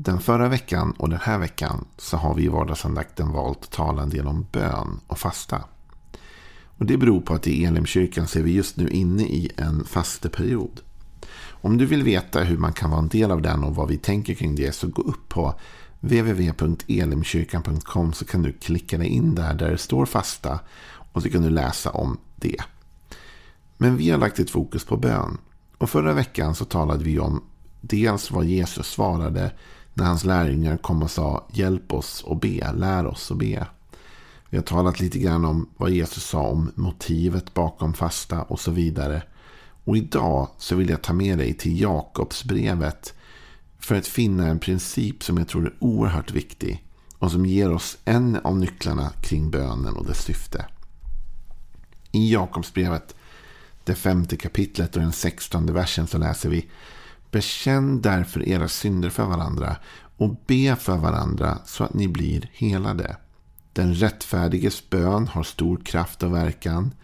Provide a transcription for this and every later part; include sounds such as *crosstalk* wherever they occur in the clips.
Den förra veckan och den här veckan så har vi i vardagsandakten valt att tala en del om bön och fasta. Och det beror på att i Elimkyrkan så är vi just nu inne i en fasteperiod. Om du vill veta hur man kan vara en del av den och vad vi tänker kring det så gå upp på www.elimkyrkan.com så kan du klicka dig in där där det står fasta och så kan du läsa om det. Men vi har lagt ett fokus på bön. Och förra veckan så talade vi om dels vad Jesus svarade när hans lärjungar kom och sa hjälp oss och be, lär oss och be. Vi har talat lite grann om vad Jesus sa om motivet bakom fasta och så vidare. Och idag så vill jag ta med dig till Jakobsbrevet för att finna en princip som jag tror är oerhört viktig och som ger oss en av nycklarna kring bönen och dess syfte. I Jakobsbrevet, det femte kapitlet och den sextonde versen så läser vi Bekänn därför era synder för varandra och be för varandra så att ni blir helade. Den rättfärdiges bön har stor kraft och verkan.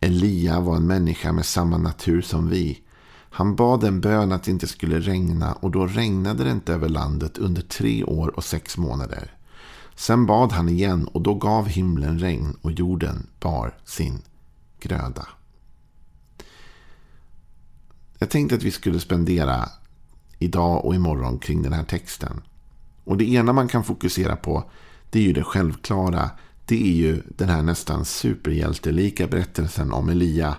Elia var en människa med samma natur som vi. Han bad en bön att det inte skulle regna och då regnade det inte över landet under tre år och sex månader. Sen bad han igen och då gav himlen regn och jorden bar sin gröda. Jag tänkte att vi skulle spendera idag och imorgon kring den här texten. Och det ena man kan fokusera på det är ju det självklara. Det är ju den här nästan superhjältelika berättelsen om Elia.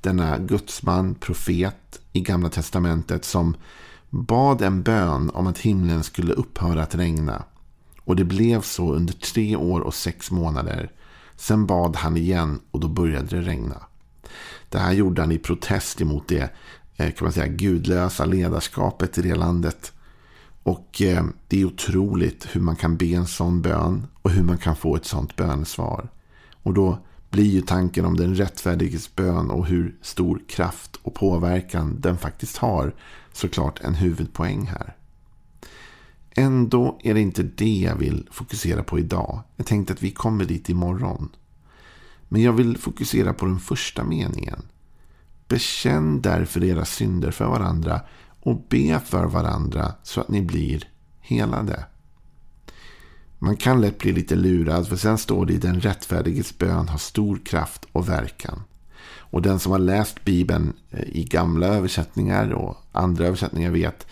Denna gudsman, profet i gamla testamentet som bad en bön om att himlen skulle upphöra att regna. Och det blev så under tre år och sex månader. Sen bad han igen och då började det regna. Det här gjorde han i protest emot det Eh, kan man säga, gudlösa ledarskapet i det landet. Och eh, det är otroligt hur man kan be en sån bön och hur man kan få ett sånt bönesvar. Och då blir ju tanken om den rättfärdiges bön och hur stor kraft och påverkan den faktiskt har såklart en huvudpoäng här. Ändå är det inte det jag vill fokusera på idag. Jag tänkte att vi kommer dit imorgon. Men jag vill fokusera på den första meningen. Bekänn därför era synder för varandra och be för varandra så att ni blir helade. Man kan lätt bli lite lurad för sen står det i den rättfärdiges bön har stor kraft och verkan. Och den som har läst Bibeln eh, i gamla översättningar och andra översättningar vet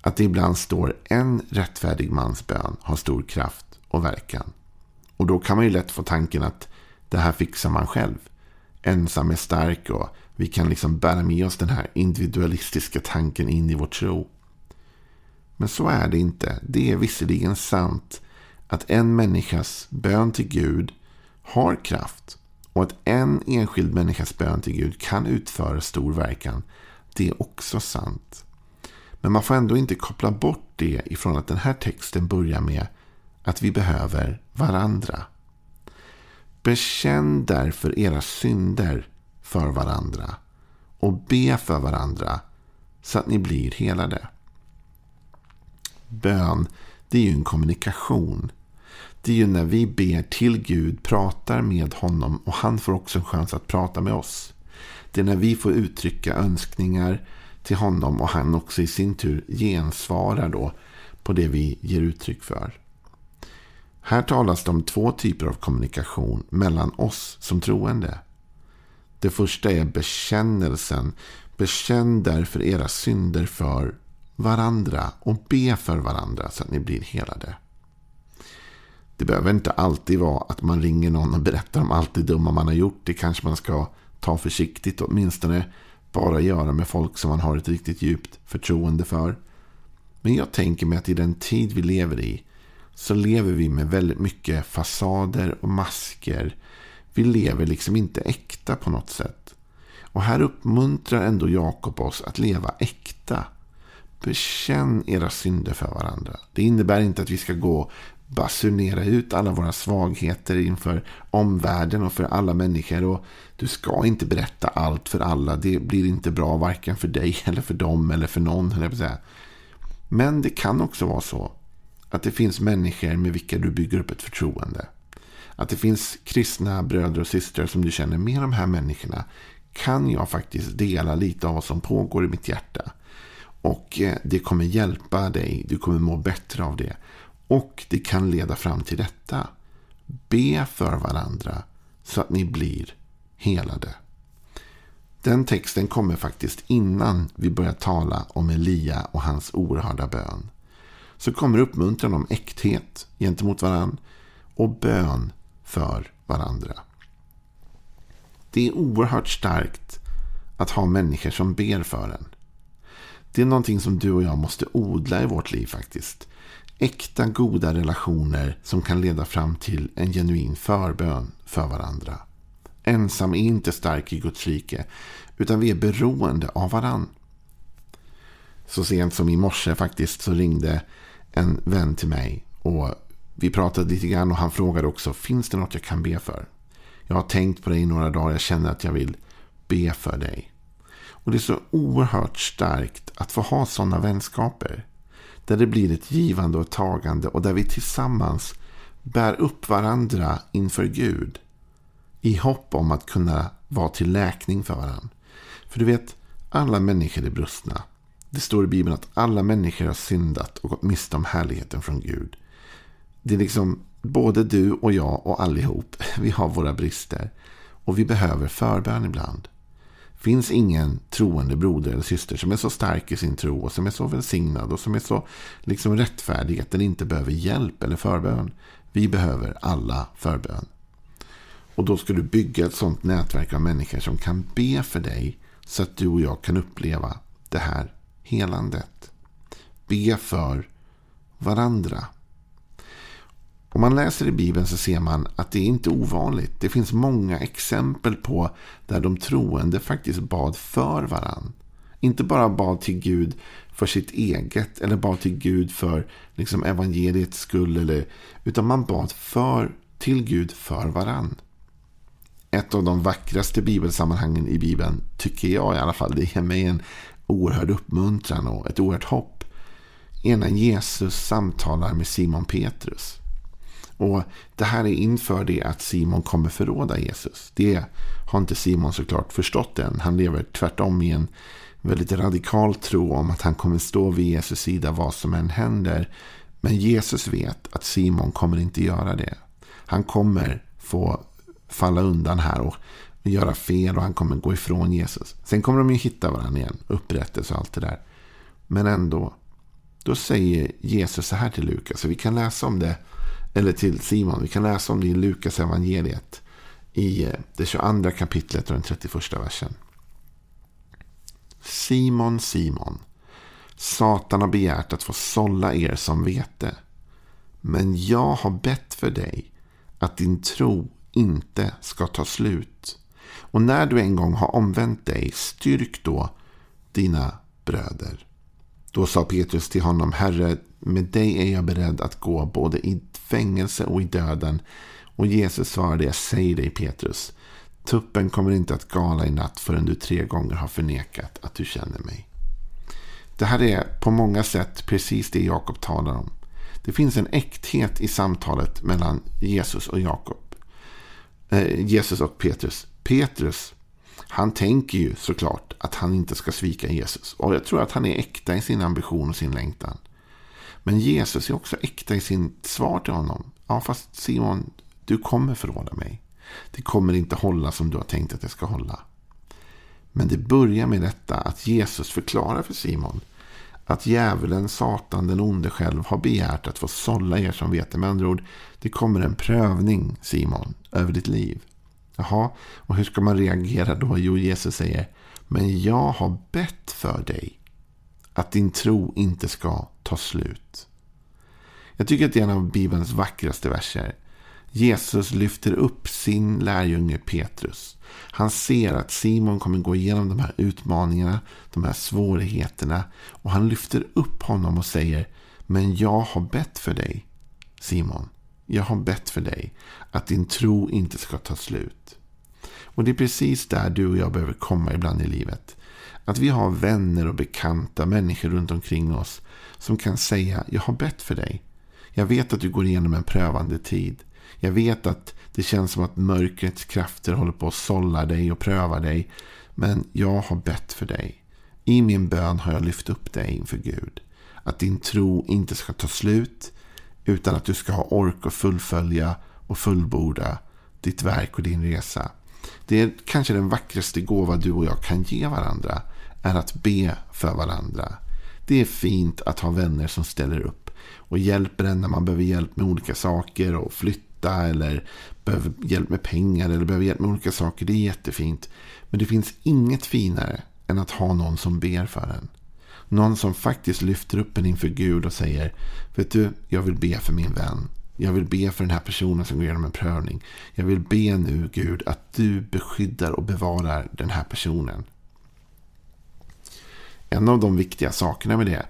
att det ibland står en rättfärdig mans bön har stor kraft och verkan. Och då kan man ju lätt få tanken att det här fixar man själv. Ensam är stark och vi kan liksom bära med oss den här individualistiska tanken in i vår tro. Men så är det inte. Det är visserligen sant att en människas bön till Gud har kraft och att en enskild människas bön till Gud kan utföra stor verkan. Det är också sant. Men man får ändå inte koppla bort det ifrån att den här texten börjar med att vi behöver varandra. Bekänn därför era synder för varandra och be för varandra så att ni blir helade. Bön, det är ju en kommunikation. Det är ju när vi ber till Gud, pratar med honom och han får också en chans att prata med oss. Det är när vi får uttrycka önskningar till honom och han också i sin tur gensvarar då på det vi ger uttryck för. Här talas det om två typer av kommunikation mellan oss som troende. Det första är bekännelsen. Bekänn därför era synder för varandra och be för varandra så att ni blir helade. Det behöver inte alltid vara att man ringer någon och berättar om allt det dumma man har gjort. Det kanske man ska ta försiktigt och åtminstone bara göra med folk som man har ett riktigt djupt förtroende för. Men jag tänker mig att i den tid vi lever i så lever vi med väldigt mycket fasader och masker. Vi lever liksom inte äkta på något sätt. Och här uppmuntrar ändå Jakob oss att leva äkta. Bekänn era synder för varandra. Det innebär inte att vi ska gå basunera ut alla våra svagheter inför omvärlden och för alla människor. Och du ska inte berätta allt för alla. Det blir inte bra varken för dig *laughs* eller för dem eller för någon. Men det kan också vara så att det finns människor med vilka du bygger upp ett förtroende. Att det finns kristna bröder och systrar som du känner med de här människorna kan jag faktiskt dela lite av vad som pågår i mitt hjärta. Och eh, det kommer hjälpa dig. Du kommer må bättre av det. Och det kan leda fram till detta. Be för varandra så att ni blir helade. Den texten kommer faktiskt innan vi börjar tala om Elia och hans oerhörda bön. Så kommer uppmuntran om äkthet gentemot varandra och bön för varandra. Det är oerhört starkt att ha människor som ber för en. Det är någonting som du och jag måste odla i vårt liv faktiskt. Äkta goda relationer som kan leda fram till en genuin förbön för varandra. Ensam är inte stark i Guds rike, utan vi är beroende av varandra. Så sent som i morse faktiskt så ringde en vän till mig och vi pratade lite grann och han frågade också, finns det något jag kan be för? Jag har tänkt på dig i några dagar, jag känner att jag vill be för dig. Och det är så oerhört starkt att få ha sådana vänskaper. Där det blir ett givande och tagande och där vi tillsammans bär upp varandra inför Gud. I hopp om att kunna vara till läkning för varandra. För du vet, alla människor är brustna. Det står i Bibeln att alla människor har syndat och gått miste om härligheten från Gud. Det är liksom både du och jag och allihop. *laughs* Vi har våra brister. Och vi behöver förbön ibland finns ingen troende broder eller syster som är så stark i sin tro och som är så välsignad och som är så liksom rättfärdig att den inte behöver hjälp eller förbön. Vi behöver alla förbön. Och då ska du bygga ett sånt nätverk av människor som kan be för dig så att du och jag kan uppleva det här helandet. Be för varandra. Om man läser i Bibeln så ser man att det är inte ovanligt. Det finns många exempel på där de troende faktiskt bad för varann. Inte bara bad till Gud för sitt eget eller bad till Gud för liksom evangeliets skull. Eller, utan man bad för, till Gud för varann. Ett av de vackraste bibelsammanhangen i Bibeln tycker jag i alla fall. Det ger mig en oerhörd uppmuntran och ett oerhört hopp. Innan Jesus samtalar med Simon Petrus. Och Det här är inför det att Simon kommer förråda Jesus. Det har inte Simon såklart förstått än. Han lever tvärtom i en väldigt radikal tro om att han kommer stå vid Jesus sida vad som än händer. Men Jesus vet att Simon kommer inte göra det. Han kommer få falla undan här och göra fel och han kommer gå ifrån Jesus. Sen kommer de ju hitta varandra igen, upprättelse och allt det där. Men ändå, då säger Jesus så här till Lukas, och vi kan läsa om det eller till Simon. Vi kan läsa om det i Lukas evangeliet i eh, det 22 kapitlet och den 31 versen. Simon, Simon. Satan har begärt att få sålla er som vete. Men jag har bett för dig att din tro inte ska ta slut. Och när du en gång har omvänt dig, styrk då dina bröder. Då sa Petrus till honom, Herre, med dig är jag beredd att gå både i fängelse och i döden. Och Jesus svarade, jag säger dig Petrus, tuppen kommer inte att gala i natt förrän du tre gånger har förnekat att du känner mig. Det här är på många sätt precis det Jakob talar om. Det finns en äkthet i samtalet mellan Jesus och Jakob. Eh, Jesus och Petrus. Petrus, han tänker ju såklart att han inte ska svika Jesus. Och jag tror att han är äkta i sin ambition och sin längtan. Men Jesus är också äkta i sin svar till honom. Ja, fast Simon, du kommer förråda mig. Det kommer inte hålla som du har tänkt att det ska hålla. Men det börjar med detta att Jesus förklarar för Simon att djävulen, Satan, den onde själv har begärt att få sålla er som vete. Med andra ord, det kommer en prövning, Simon, över ditt liv. Jaha, och hur ska man reagera då? Jo, Jesus säger, men jag har bett för dig att din tro inte ska ta slut. Jag tycker att det är en av Bibelns vackraste verser. Jesus lyfter upp sin lärjunge Petrus. Han ser att Simon kommer gå igenom de här utmaningarna, de här svårigheterna. Och han lyfter upp honom och säger, men jag har bett för dig, Simon. Jag har bett för dig att din tro inte ska ta slut. Och det är precis där du och jag behöver komma ibland i livet. Att vi har vänner och bekanta, människor runt omkring oss som kan säga, jag har bett för dig. Jag vet att du går igenom en prövande tid. Jag vet att det känns som att mörkrets krafter håller på att sålla dig och pröva dig. Men jag har bett för dig. I min bön har jag lyft upp dig inför Gud. Att din tro inte ska ta slut. Utan att du ska ha ork att fullfölja och fullborda ditt verk och din resa. Det är kanske den vackraste gåva du och jag kan ge varandra. Är att be för varandra. Det är fint att ha vänner som ställer upp och hjälper en när man behöver hjälp med olika saker och flytta eller behöver hjälp med pengar eller behöver hjälp med olika saker. Det är jättefint. Men det finns inget finare än att ha någon som ber för en. Någon som faktiskt lyfter upp en inför Gud och säger Vet du, jag vill be för min vän. Jag vill be för den här personen som går igenom en prövning. Jag vill be nu Gud att du beskyddar och bevarar den här personen. En av de viktiga sakerna med det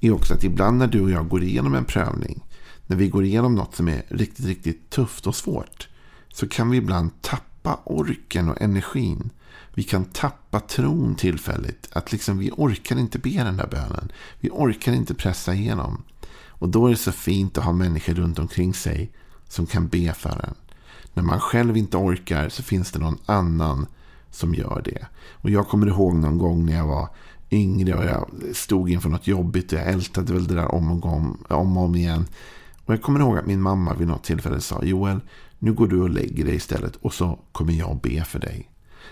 är också att ibland när du och jag går igenom en prövning. När vi går igenom något som är riktigt, riktigt tufft och svårt. Så kan vi ibland tappa orken och energin. Vi kan tappa tron tillfälligt. Att liksom vi orkar inte be den där bönen. Vi orkar inte pressa igenom. Och då är det så fint att ha människor runt omkring sig som kan be för en. När man själv inte orkar så finns det någon annan som gör det. Och jag kommer ihåg någon gång när jag var yngre och jag stod inför något jobbigt och jag ältade väl det där om och om, om, och om igen. Och jag kommer ihåg att min mamma vid något tillfälle sa Joel, nu går du och lägger dig istället och så kommer jag be för dig.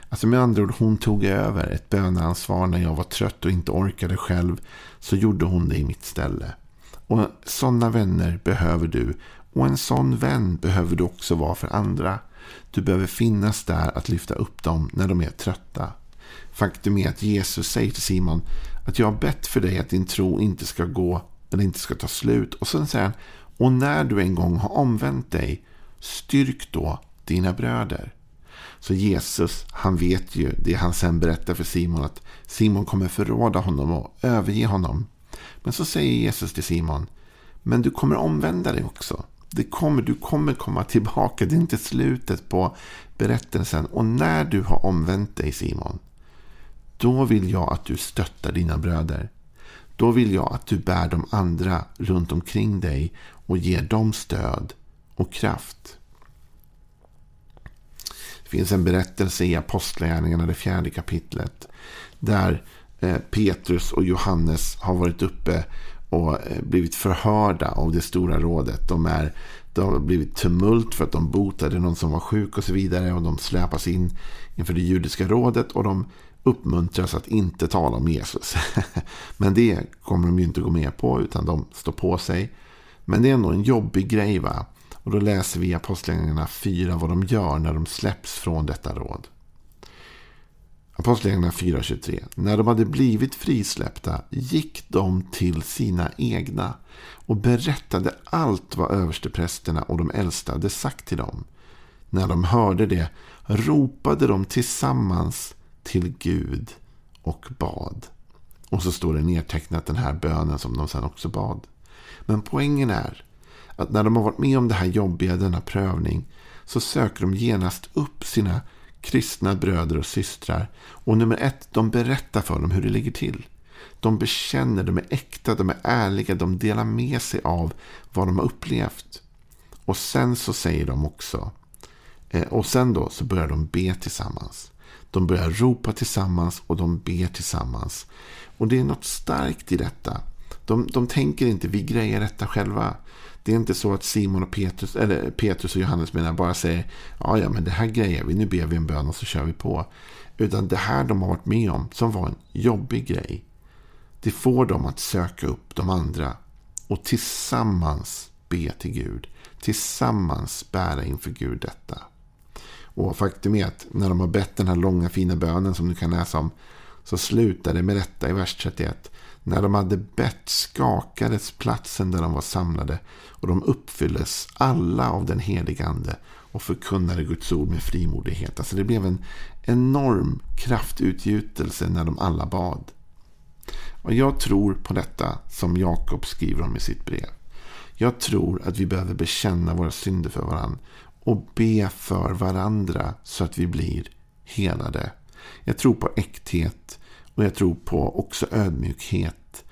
Alltså med andra ord, hon tog över ett böneansvar när jag var trött och inte orkade själv. Så gjorde hon det i mitt ställe. Och sådana vänner behöver du. Och en sån vän behöver du också vara för andra. Du behöver finnas där att lyfta upp dem när de är trötta. Faktum är att Jesus säger till Simon att jag har bett för dig att din tro inte ska gå eller inte ska ta slut. Och sen säger han, och när du en gång har omvänt dig, styrk då dina bröder. Så Jesus, han vet ju det han sen berättar för Simon att Simon kommer förråda honom och överge honom. Men så säger Jesus till Simon, men du kommer omvända dig också. Det kommer, du kommer komma tillbaka, det är inte slutet på berättelsen. Och när du har omvänt dig Simon, då vill jag att du stöttar dina bröder. Då vill jag att du bär de andra runt omkring dig och ger dem stöd och kraft. Det finns en berättelse i Apostlagärningarna, det fjärde kapitlet. Där eh, Petrus och Johannes har varit uppe och eh, blivit förhörda av det stora rådet. De, är, det har blivit tumult för att de botade någon som var sjuk och så vidare. Och de släpas in inför det judiska rådet och de uppmuntras att inte tala om Jesus. *laughs* Men det kommer de ju inte gå med på utan de står på sig. Men det är ändå en jobbig grej va. Och då läser vi i Apostlagärningarna 4 vad de gör när de släpps från detta råd. Apostlagärningarna 4.23. När de hade blivit frisläppta gick de till sina egna och berättade allt vad översteprästerna och de äldsta hade sagt till dem. När de hörde det ropade de tillsammans till Gud och bad. Och så står det nedtecknat den här bönen som de sen också bad. Men poängen är att när de har varit med om det här jobbiga, denna prövning, så söker de genast upp sina kristna bröder och systrar. Och nummer ett, de berättar för dem hur det ligger till. De bekänner, de är äkta, de är ärliga, de delar med sig av vad de har upplevt. Och sen så säger de också, eh, och sen då så börjar de be tillsammans. De börjar ropa tillsammans och de ber tillsammans. Och det är något starkt i detta. De, de tänker inte vi grejer detta själva. Det är inte så att Simon och Petrus, eller Petrus och Johannes menar bara säger ja, ja, men det här grejer vi, nu ber vi en bön och så kör vi på. Utan det här de har varit med om, som var en jobbig grej, det får dem att söka upp de andra och tillsammans be till Gud. Tillsammans bära inför Gud detta. Och faktum är att när de har bett den här långa fina bönen som du kan läsa om så slutar det med detta i vers 31. När de hade bett skakades platsen där de var samlade och de uppfylldes alla av den helige ande och förkunnade Guds ord med frimodighet. Alltså det blev en enorm kraftutgjutelse när de alla bad. Och jag tror på detta som Jakob skriver om i sitt brev. Jag tror att vi behöver bekänna våra synder för varandra och be för varandra så att vi blir helade. Jag tror på äkthet och jag tror på också ödmjukhet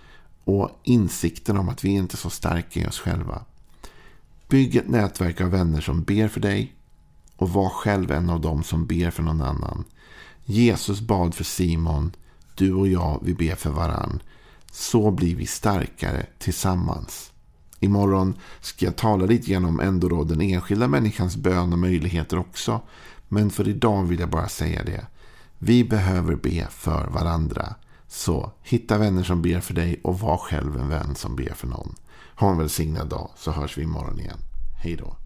och insikten om att vi inte är så starka i oss själva. Bygg ett nätverk av vänner som ber för dig och var själv en av dem som ber för någon annan. Jesus bad för Simon. Du och jag, vi ber för varann. Så blir vi starkare tillsammans. Imorgon ska jag tala lite grann om ändå då den enskilda människans bön och möjligheter också. Men för idag vill jag bara säga det. Vi behöver be för varandra. Så hitta vänner som ber för dig och var själv en vän som ber för någon. Ha en välsignad dag så hörs vi imorgon igen. Hej då.